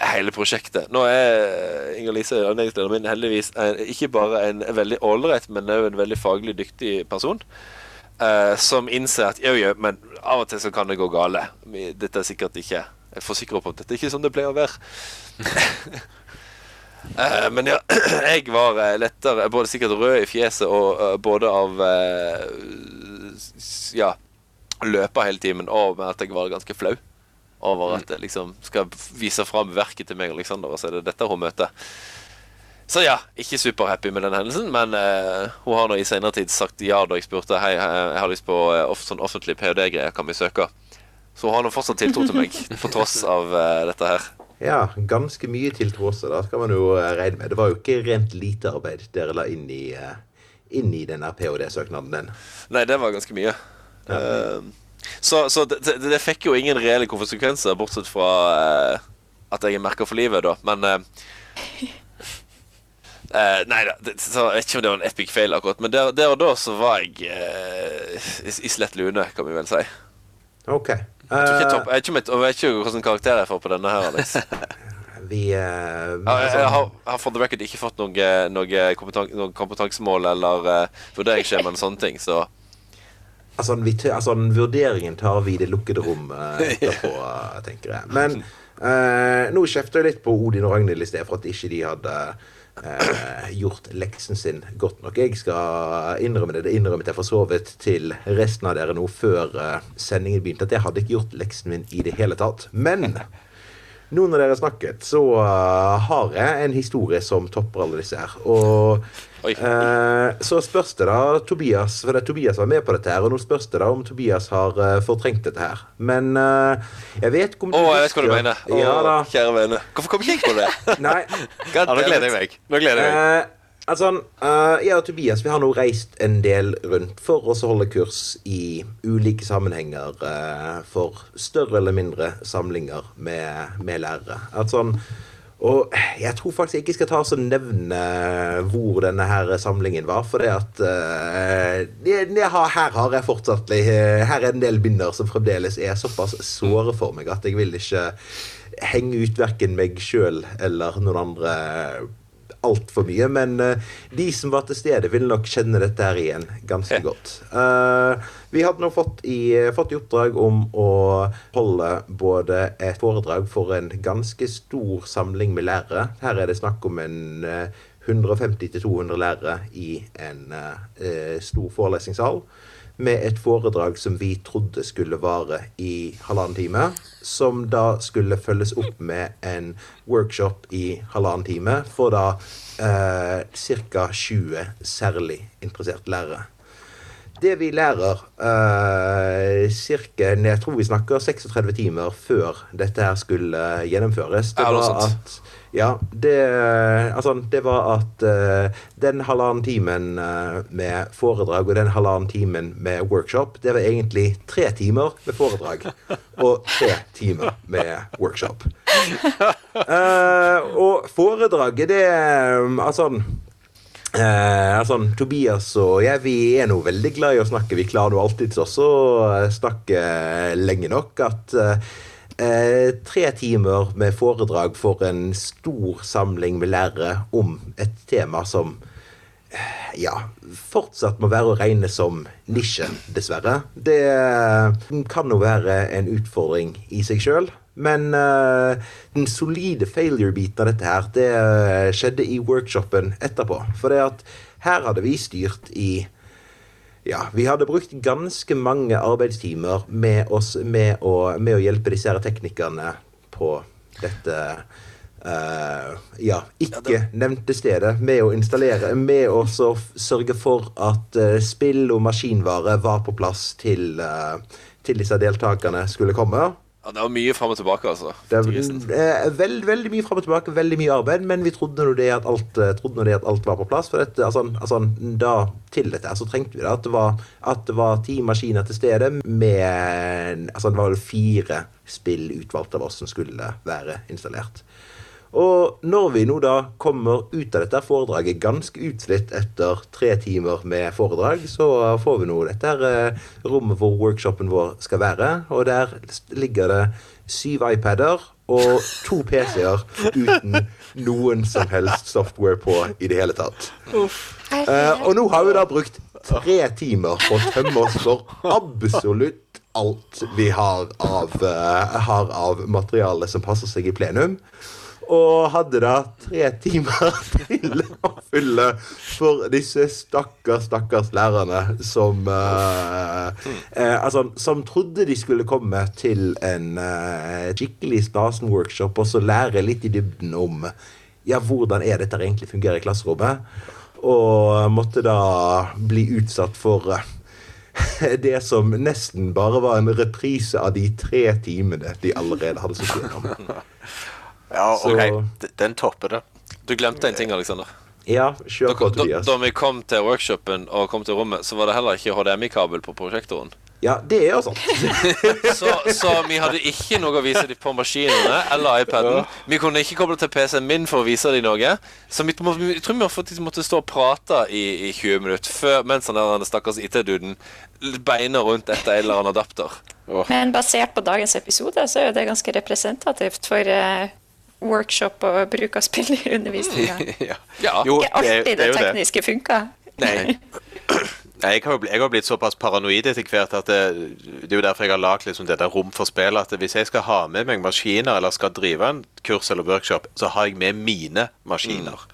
hele prosjektet. Nå er Inger Lise, avdelingslederen min, heldigvis en, ikke bare en veldig ålreit, men òg en veldig faglig dyktig person. eh, som innser at jo, jo, men av og til så kan det gå gale. Dette er sikkert ikke Jeg forsikrer på at dette er ikke sånn det pleier å være. Eh, men ja, jeg var eh, lettere Både sikkert rød i fjeset og uh, både av uh, Ja, løpe hele timen og med at jeg var ganske flau over at jeg liksom skal vise fram verket til meg og Alexander, og så er det dette hun møter. Så ja, ikke superhappy med den hendelsen, men uh, hun har nå i senere tid sagt ja da jeg spurte Hei, eh, jeg har lyst på eh, sånn offentlig ph.d.-greier, kan vi søke? Så hun har nå fortsatt tiltro til meg, på tross av uh, dette her. Ja, ganske mye tiltro også, da skal man jo regne med. Det var jo ikke rent lite arbeid dere la inn i, uh, inn i den ph.d.-søknaden din. Nei, det var ganske mye. Eh, så så det, det, fikk jo ingen reelle konsekvenser, bortsett fra uh, at jeg er merka for livet, da. Men uh, Uh, Nei da. jeg vet ikke om det var en epic fail, akkurat. Men der, der og da så var jeg uh, i, i slett lune, kan vi vel si. Ok. Ikke topp, jeg, vet ikke vet ikke hvilken karakter jeg får på denne her, Alex. vi uh, Ja, jeg, altså, jeg, har, har for the record ikke fått noe, noe, kompetan noe kompetansemål eller uh, vurderingsskjema eller sånne ting, så altså, vi, altså, vurderingen tar vi i det lukkede rom eh, etterpå, eh, tenker jeg. Men eh, nå kjefter jeg litt på Odin og Ragnhild i sted for at ikke de hadde eh, gjort leksen sin godt nok. Jeg skal innrømme det. Det innrømmet jeg for så vidt til resten av dere nå før eh, sendingen begynte, at jeg hadde ikke gjort leksen min i det hele tatt. Men nå når dere har snakket, så eh, har jeg en historie som topper alle disse her. Og eh, så spørs det da Tobias For det, Tobias var med på dette her, og nå spørs det da om Tobias har uh, fortrengt dette her. Men uh, jeg vet ikke om Å, jeg vet hva du mener. Å, Ja. Kjære vene. Hvorfor kom ikke jeg på det? Nei. God Ja, nå gleder jeg meg. Nå gleder jeg meg. Eh, altså, uh, jeg og Tobias vi har nå reist en del rundt for å holde kurs i ulike sammenhenger uh, for større eller mindre samlinger med, med lærere. At sånn, og jeg tror faktisk jeg ikke skal ta og nevne hvor denne her samlingen var, for det at uh, jeg, jeg har, her har jeg fortsatt Her er en del binder som fremdeles er såpass såre for meg at jeg vil ikke henge ut verken meg sjøl eller noen andre altfor mye, men eh, de som var til stede, vil nok kjenne dette her igjen ganske godt. Eh, vi hadde nå fått i, fått i oppdrag om å holde både et foredrag for en ganske stor samling med lærere. Her er det snakk om en eh, 150-200 lærere i en eh, stor forelesningssal med et foredrag som vi trodde skulle vare i halvannen time, som da skulle følges opp med en workshop i halvannen time for da eh, ca. 20 særlig interesserte lærere. Det vi lærer eh, cirka, Jeg tror vi snakker 36 timer før dette her skulle gjennomføres. Det var at ja, det, altså, det var at uh, den halvannen timen uh, med foredrag og den halvannen timen med workshop, det var egentlig tre timer med foredrag og tre timer med workshop. Uh, og foredraget, det um, Altså Eh, altså, Tobias og jeg vi er nå veldig glad i å snakke. Vi klarer nå alltid også å snakke lenge nok at eh, eh, tre timer med foredrag for en stor samling med lærere om et tema som eh, ja, fortsatt må være å regne som nisje, dessverre. Det eh, kan jo være en utfordring i seg sjøl. Men uh, den solide failure-biten av dette her, det skjedde i workshopen etterpå. For det at her hadde vi styrt i ja, vi hadde brukt ganske mange arbeidstimer med, oss, med, å, med å hjelpe disse her teknikerne på dette uh, ja, ikke nevnte stedet. Med å installere, med å sørge for at uh, spill og maskinvare var på plass til, uh, til disse deltakerne skulle komme. Ja, det var mye fram og tilbake, altså. Det er veld, veldig mye fram og tilbake, veldig mye arbeid, men vi trodde nå det at alt, eh, det at alt var på plass. For dette, altså, altså, da, til dette så trengte vi det. At det var, at det var ti maskiner til stede med altså, Det var vel fire spill utvalgt av oss som skulle være installert. Og når vi nå da kommer ut av dette foredraget ganske utslitt etter tre timer med foredrag, så får vi nå dette her eh, rommet hvor workshopen vår skal være. Og der ligger det syv iPader og to PC-er uten noen som helst software på i det hele tatt. Uh, og nå har vi da brukt tre timer på å tømme oss for absolutt alt vi har av, uh, har av materiale som passer seg i plenum. Og hadde da tre timer til å fylle for disse stakkars, stakkars lærerne som uh, uh, Altså, som trodde de skulle komme til en uh, skikkelig snasen workshop og så lære litt i dybden om ja, hvordan er dette egentlig fungerer i klasserommet. Og måtte da bli utsatt for det som nesten bare var en reprise av de tre timene de allerede hadde sittet gjennom. Ja, Så- OK. Den topper det. Du glemte en ting, Alexander. Ja, kjør Da, på, da, Tobias. da vi kom til workshopen og kom til rommet, så var det heller ikke HDMI-kabel på prosjektoren. Ja, det er jo sånn. Så, så vi hadde ikke noe å vise dem på maskinene eller iPaden. Vi kunne ikke koble til PC-en min for å vise dem noe. Så vi, må- vi jeg tror vi måtte stå og prate i, i 20 minutter før, mens han der stakkars IT-duden beina rundt etter en eller annen adapter. Men basert på dagens episode, så er jo det ganske representativt for eh, workshop og bruk av spill i undervisninga. ja. Ja. Jo, Ikke alltid det, er alltid det. tekniske funker. Nei. Nei, jeg har, jeg har blitt såpass paranoid etter hvert at det, det er jo derfor jeg har lagd liksom dette rom for spill. At hvis jeg skal ha med meg maskiner eller skal drive en kurs eller workshop, så har jeg med mine maskiner.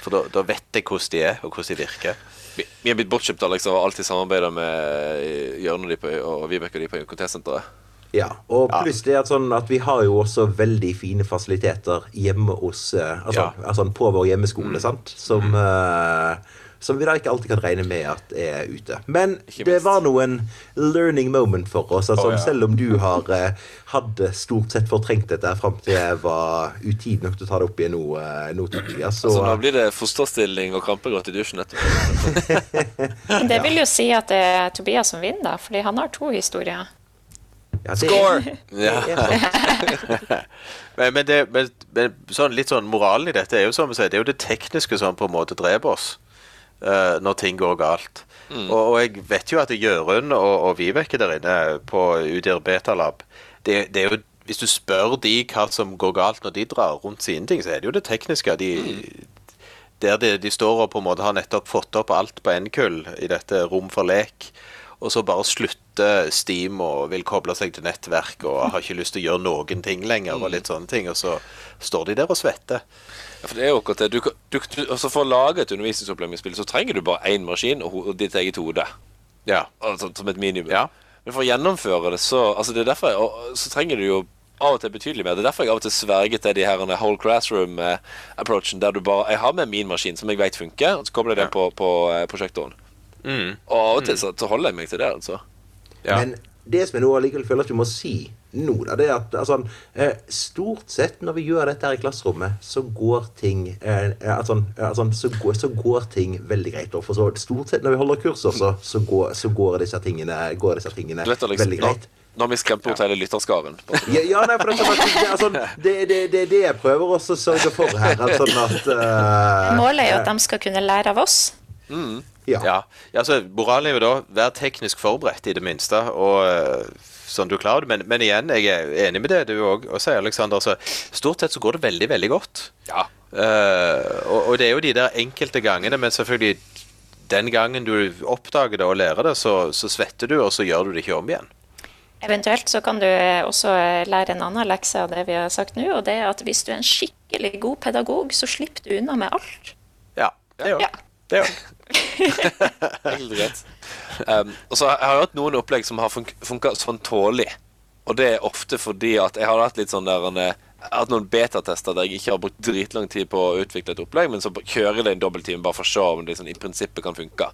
For da, da vet jeg hvordan de er, og hvordan de virker. Vi, vi er blitt bortkjøpt Alex, og har alltid samarbeida med Jørn og og Vibeke og de på IKT-senteret. Ja, og pluss det at, sånn at vi har jo også veldig fine fasiliteter hjemme hos eh, altså, Ja. altså på vår hjemmeskole, sant? Som, eh, som vi da ikke alltid kan regne med at er ute. Men det var noen learning moment for oss. Altså, oh, ja. Selv om du har eh, hadde stort sett fortrengt dette fram til jeg var utid nok til å ta det opp igjen nå, eh, nå Tobias, så Altså, nå blir det fosterstilling og krampegråt i dusjen etterpå. Det vil jo si at det er Tobias som vinner, fordi han har to historier. Ja, det, Score! Ja. Men, men, det, men, men sånn, litt sånn moralen i dette er jo som vi sier, det er jo det tekniske som på en måte dreper oss uh, når ting går galt. Og, og jeg vet jo at Jørund og, og Vibeke der inne på UDIR Betalab det, det er jo, Hvis du spør de hva som går galt når de drar rundt sine ting, så er det jo det tekniske. De, der de, de står og på en måte har nettopp fått opp alt på N-kull i dette rom for lek, og så bare slutter Steam og vil koble seg til nettverk og har ikke lyst til å gjøre noen ting lenger, og litt sånne ting, og så står de der og svetter. Ja, for det er jo akkurat det. Du, du, du, altså for å lage et undervisningsopplegg med spill, så trenger du bare én maskin og, ditt eget hode. Ja. Altså, som et minimum. Ja. Men for å gjennomføre det, så altså det jeg, og, så trenger du jo av og til betydelig mer. Det er derfor jeg av og til sverget til de her whole classroom-approachen, der du bare Jeg har med min maskin, som jeg vet funker, og så kobler jeg den på, på eh, prosjektoren. Mm. Og av og til så, så holder jeg meg til det, altså. Ja. Men det som jeg nå allikevel føler at vi må si nå, da, det er at altså, eh, stort sett når vi gjør dette her i klasserommet, så går ting altså, altså, så, går, så går ting veldig greit. Og for så stort sett når vi holder kurs også, så går, så går disse tingene, går disse tingene liksom, veldig greit. nå har vi skremt bort hele lytterskaren. Ja, ja nei, for det, det, er sånn, det, det, det er det jeg prøver også å sørge for her. Sånn at uh, Målet er jo at de skal kunne lære av oss. Ja. Ja, altså Moralen er jo da vær teknisk forberedt, i det minste. Og eh, sånn du klarer det. Men, men igjen, jeg er enig med det du òg sier, Aleksander. Altså, stort sett så går det veldig, veldig godt. Ja. Uh, og, og det er jo de der enkelte gangene, men selvfølgelig den gangen du oppdager det og lærer det, så, så svetter du, og så gjør du det ikke om igjen. Eventuelt så kan du eh, også lære en annen lekse av det vi har sagt nå, og det er at hvis du er en skikkelig god pedagog, så slipper du unna med alt. Ja, det gjør Ja. Det òg. Og greit. Um, og så har jeg hatt noen opplegg som har fun funka sånn tålelig. Og det er ofte fordi at jeg har hatt litt sånn der en, eh, Jeg har hatt noen betatester der jeg ikke har brukt dritlang tid på å utvikle et opplegg, men så kjører jeg det en dobbelttime bare for å se om det sånn, i prinsippet kan funke.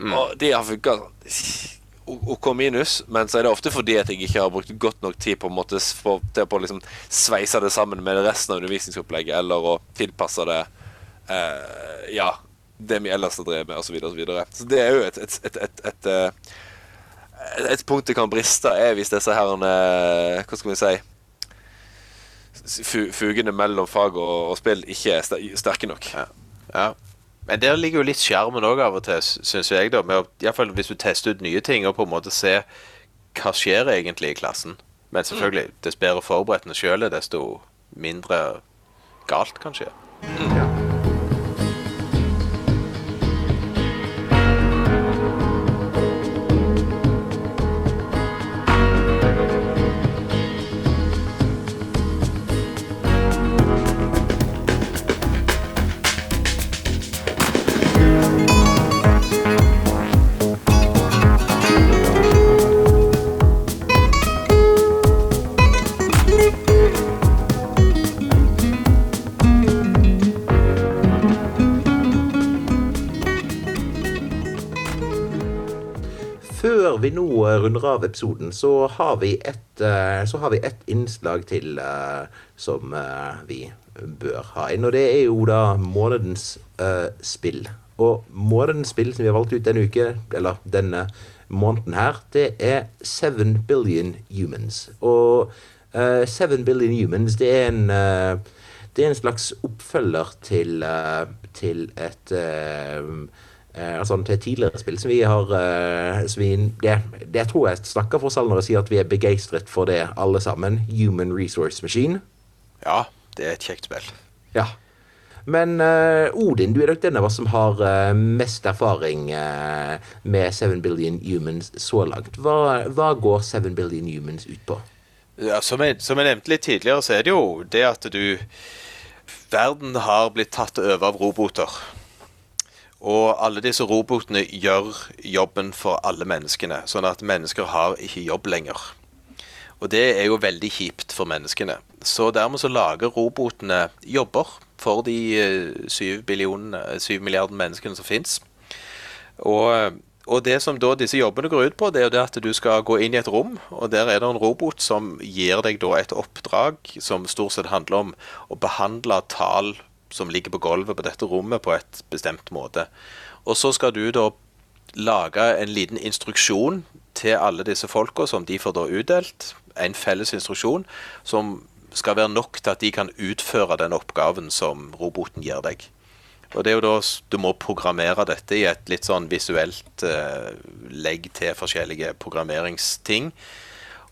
Og de har funka OK minus, men så er det ofte fordi at jeg ikke har brukt godt nok tid på en måte for, til å liksom sveise det sammen med resten av undervisningsopplegget, eller å tilpasse det eh, Ja, det vi ellers har drevet med, osv., osv. Så, videre, og så, videre. så det er jo et, et, et, et, et, eh, et punkt det kan briste, er hvis disse herrene Hva skal vi si Fugene mellom fag og, og spill ikke er sterke nok. Ja. ja. Men der ligger jo litt skjermen òg av og til, syns jeg. da med å, i hvert fall Hvis du tester ut nye ting og på en måte se hva skjer egentlig i klassen. Men selvfølgelig, dess bedre forberedt en sjøl er, desto mindre galt kan skje. Før runder av episoden, så har vi et, eh, har vi et innslag til eh, som eh, vi bør ha inn. Og det er jo da månedens spill. Og månedens spill som vi har valgt ut denne uke, eller denne måneden her, det er Seven Billion Humans. Og uh, Seven Billion Humans, det er en uh, det er en slags oppfølger til, uh, til et eh, altså til tidligere spill som vi har eh, som vi, det, det tror jeg snakker for oss alle når jeg sier at vi er begeistret for det alle sammen. Human Resource Machine. Ja, det er et kjekt spill. Ja. Men eh, Odin, du er nok den av oss som har eh, mest erfaring eh, med 7 Billion Humans så langt. Hva, hva går 7 Billion Humans ut på? Ja, som, jeg, som jeg nevnte litt tidligere, så er det jo det at du Verden har blitt tatt over av roboter. Og alle disse robotene gjør jobben for alle menneskene, sånn at mennesker har ikke jobb lenger. Og det er jo veldig kjipt for menneskene. Så dermed så lager robotene jobber for de eh, billionene, syv milliarder menneskene som fins. Og, og det som da disse jobbene går ut på, det er jo det at du skal gå inn i et rom, og der er det en robot som gir deg da et oppdrag som stort sett handler om å behandle tall som ligger på gulvet på dette rommet på et bestemt måte. Og så skal du da lage en liten instruksjon til alle disse folka som de får da utdelt. En felles instruksjon som skal være nok til at de kan utføre den oppgaven som roboten gir deg. Og det er jo da Du må programmere dette i et litt sånn visuelt eh, legg til forskjellige programmeringsting.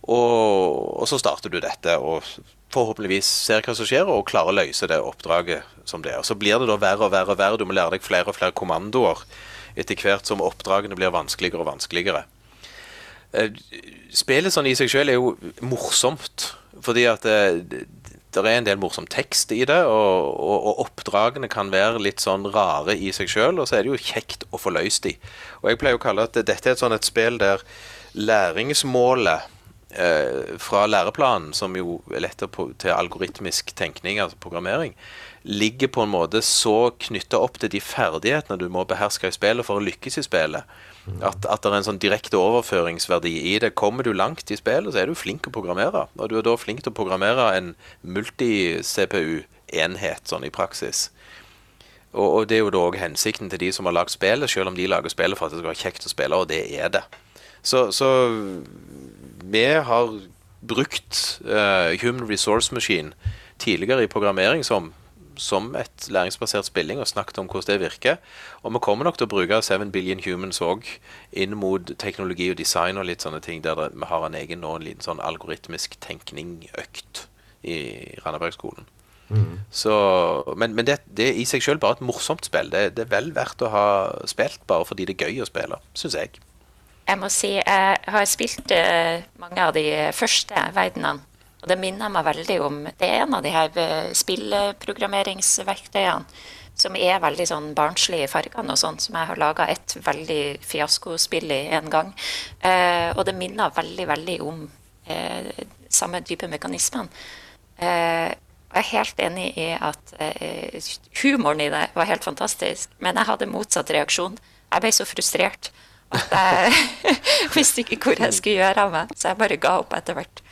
Og, og så starter du dette, og forhåpentligvis ser hva som skjer, og klarer å løse det oppdraget som det er. Så blir det da verre og verre og verre. Du må lære deg flere og flere kommandoer etter hvert som oppdragene blir vanskeligere og vanskeligere. Eh, Spillet sånn i seg selv er jo morsomt, fordi at det, det er en del morsom tekst i det, og, og, og oppdragene kan være litt sånn rare i seg sjøl, og så er det jo kjekt å få løst de. Og jeg pleier å kalle at dette er et sånn et spill der læringsmålet eh, fra læreplanen, som jo er lettere på, til algoritmisk tenkning, altså programmering, ligger på en måte så knytta opp til de ferdighetene du må beherske i spillet for å lykkes i spillet. At, at det er en sånn direkte overføringsverdi i det. Kommer du langt i spillet, så er du flink til å programmere. Og du er da flink til å programmere en multi-CPU-enhet sånn i praksis. Og, og det er jo da òg hensikten til de som har lagd spillet, selv om de lager spillet for at det skal være kjekt å spille, og det er det. Så, så vi har brukt uh, Human Resource Machine tidligere i programmering som, som et læringsbasert spilling og snakket om hvordan det virker. Og vi kommer nok til å bruke 7 Billion Humans òg inn mot teknologi og design og litt sånne ting, der det, vi har en egen nå, en liten sånn algoritmisk tenkning-økt i Randabergskolen. Så, men men det, det er i seg sjøl bare et morsomt spill. Det, det er vel verdt å ha spilt bare fordi det er gøy å spille, syns jeg. Jeg må si jeg har spilt eh, mange av de første verdenene. Og det minner meg veldig om Det er en av de her eh, spillprogrammeringsverktøyene som er veldig sånn barnslig i fargene og sånn, som jeg har laga et veldig fiaskospill i en gang. Eh, og det minner veldig, veldig om samme type mekanismene. Jeg er helt enig i at humoren i det var helt fantastisk, men jeg hadde motsatt reaksjon. Jeg ble så frustrert at jeg visste ikke hvor jeg skulle gjøre av meg, så jeg bare ga opp etter hvert.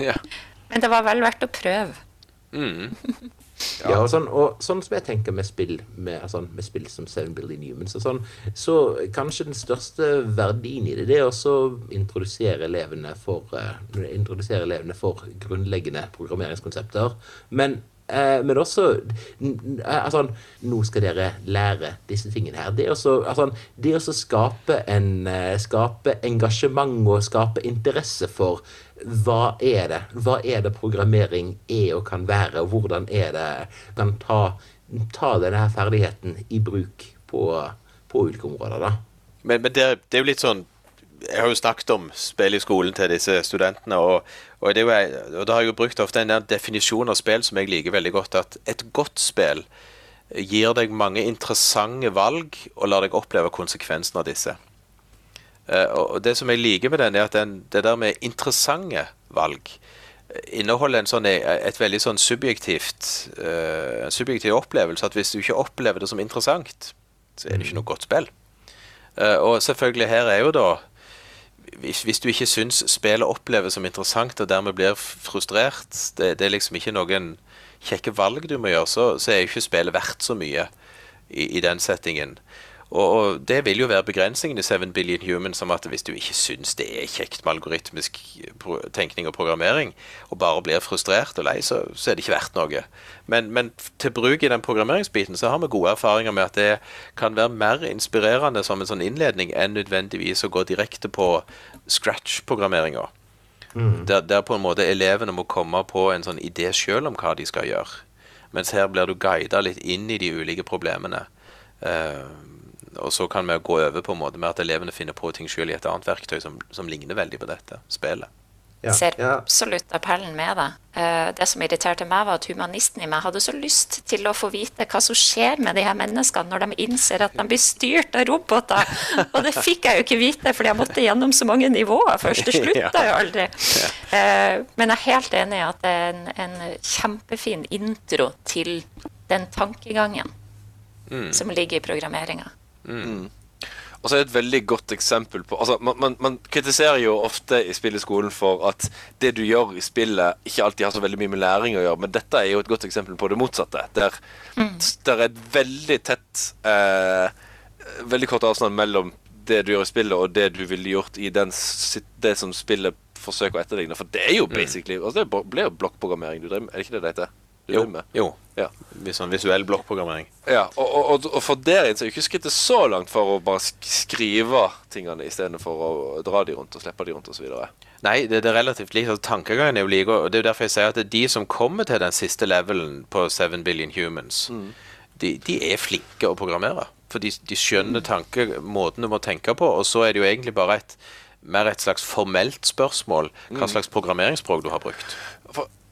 Ja. Men det var vel verdt å prøve. Ja, og sånn, og sånn som jeg tenker med spill med, altså, med spill som Seven Billion Humans og sånn, så kanskje den største verdien i det, det er også å introdusere elevene for, uh, introdusere elevene for grunnleggende programmeringskonsepter. Men men også eh, altså, Nå skal dere lære disse tingene her. Det også, altså, også skape, en, eh, skape engasjement og skape interesse for hva er det Hva er det programmering er og kan være, og hvordan er det kan ta, ta denne ferdigheten i bruk på, på ulike områder. da. Men, men det, det er jo litt sånn Jeg har jo snakket om spill i skolen til disse studentene, og, og, jo, og da har jeg jo brukt ofte en definisjon av spill som jeg liker veldig godt, at et godt spill gir deg mange interessante valg og lar deg oppleve konsekvensen av disse. Eh, og det som jeg liker med den, er at den, det der med interessante valg eh, inneholder sånn, eh, et veldig sånn subjektivt en subjektiv opplevelse. At hvis du ikke opplever det som interessant, så er det ikke noe godt spill. Og selvfølgelig her er jo da hvis, du ikke syns spillet oppleves som interessant og dermed blir frustrert, det, det er liksom ikke noen kjekke valg du må gjøre, så, så er jo ikke spillet verdt så mye i, i den settingen. Og, det vil jo være begrensningen i 7 Billion Humans, som at hvis du ikke syns det er kjekt med algoritmisk tenkning og programmering, og bare blir frustrert og lei, så, så er det ikke verdt noe. Men, men til bruk i den programmeringsbiten så har vi gode erfaringer med at det kan være mer inspirerende som en sånn innledning enn nødvendigvis å gå direkte på scratch-programmeringa. Der, der på en måte elevene må komme på en sånn idé sjøl om hva de skal gjøre. Mens her blir du guida litt inn i de ulike problemene. Eh, og så kan vi gå over på en måte med at elevene finner på ting sjøl i et annet verktøy som, som ligner veldig på dette spillet. Ja, Ser absolutt appellen med det. Eh, Det som irriterte meg, var at humanisten i meg hadde så lyst til å få vite hva som skjer med de her menneskene når de innser at de blir styrt av roboter. Og det fikk jeg jo ikke vite, fordi jeg måtte gjennom så mange nivåer først. Det slutta jo aldri. Eh, Men jeg er helt enig i at det er en, en kjempefin intro til den tankegangen som ligger i programmeringa. Og så er det et veldig godt eksempel på altså, man, man, man kritiserer jo ofte i spill i skolen for at det du gjør i spillet, ikke alltid har så veldig mye med læring å gjøre, men dette er jo et godt eksempel på det motsatte. Der, der er et veldig tett eh, Veldig kort avstand mellom det du gjør i spillet, og det du ville gjort i den, det som spillet forsøker å etterligne. For det er jo basically altså Det ble jo blokkprogrammering du driver med. Er det ikke det det heter? Jo, jo. Ja. Sånn visuell blokkprogrammering. Ja, og, og, og, for der inne så er jo ikke skrittet så langt for å bare skrive tingene istedenfor å dra de rundt og slippe de rundt osv. Nei, det, det er relativt likt. Altså, tankegangen er jo like. Og det er jo derfor jeg sier at det er de som kommer til den siste levelen på 7 billion humans, de, de er flinke å programmere. For de, de skjønner tanke, måten du må tenke på, og så er det jo egentlig bare et mer et slags formelt spørsmål hva slags programmeringsspråk du har brukt.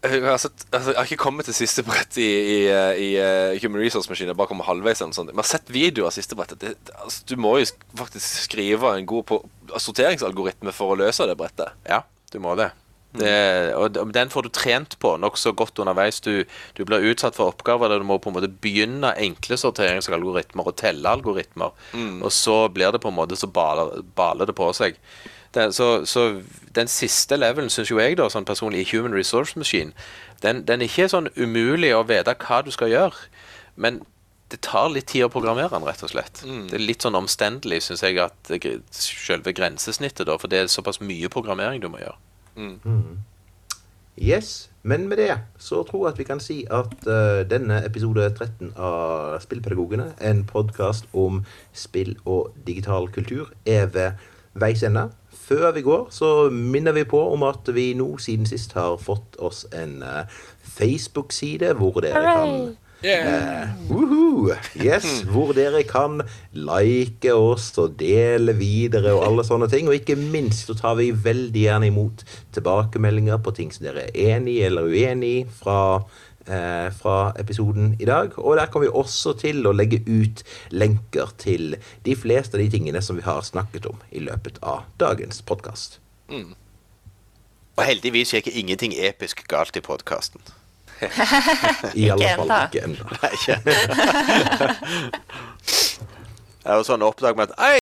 Jeg, har sett, altså, jeg har ikke kommet til siste brett i, i, i, eh, Human Resource-maskinen. Jeg bare kommer halvveis. eller noe sånt. Men jeg har sett videoer av siste brettet. Det, altså, du må jo faktisk skrive en god på- sorteringsalgoritme for å løse det brettet. Ja, du må det. det og den får du trent på nokså godt underveis. Du, du blir utsatt for oppgaver der du må på en måte begynne enkle sorteringsalgoritmer og telle algoritmer. Og så blir det på en måte så baler, baler det på seg. Det, så, så den siste levelen syns jo jeg, da, sånn personlig, i Human Resource Machine, den, den er ikke sånn umulig å vite hva du skal gjøre. Men det tar litt tid å programmere den, rett og slett. Det er litt sånn omstendelig, syns jeg, at selve grensesnittet, da, for det er såpass mye programmering du må gjøre. Yes, men med det så tror jeg at vi kan si at uh, denne episode 13 av Spillpedagogene, en podkast om spill og digital kultur, er ved veis ende. Før vi går, så minner vi på om at vi nå siden sist har fått oss en eh, Facebook-side hvor dere kan Yeah. Uh, uhuh. Yes, hvor dere kan like oss og dele videre og alle sånne ting. Og ikke minst så tar vi veldig gjerne imot tilbakemeldinger på ting som dere er enig i eller uenig i fra, fra episoden i dag. Og der kommer vi også til å legge ut lenker til de fleste av de tingene som vi har snakket om i løpet av dagens podkast. Og heldigvis gikk ingenting episk galt i podkasten. I alle fall ikke ennå. det er jo sånn oppdag med at Ei,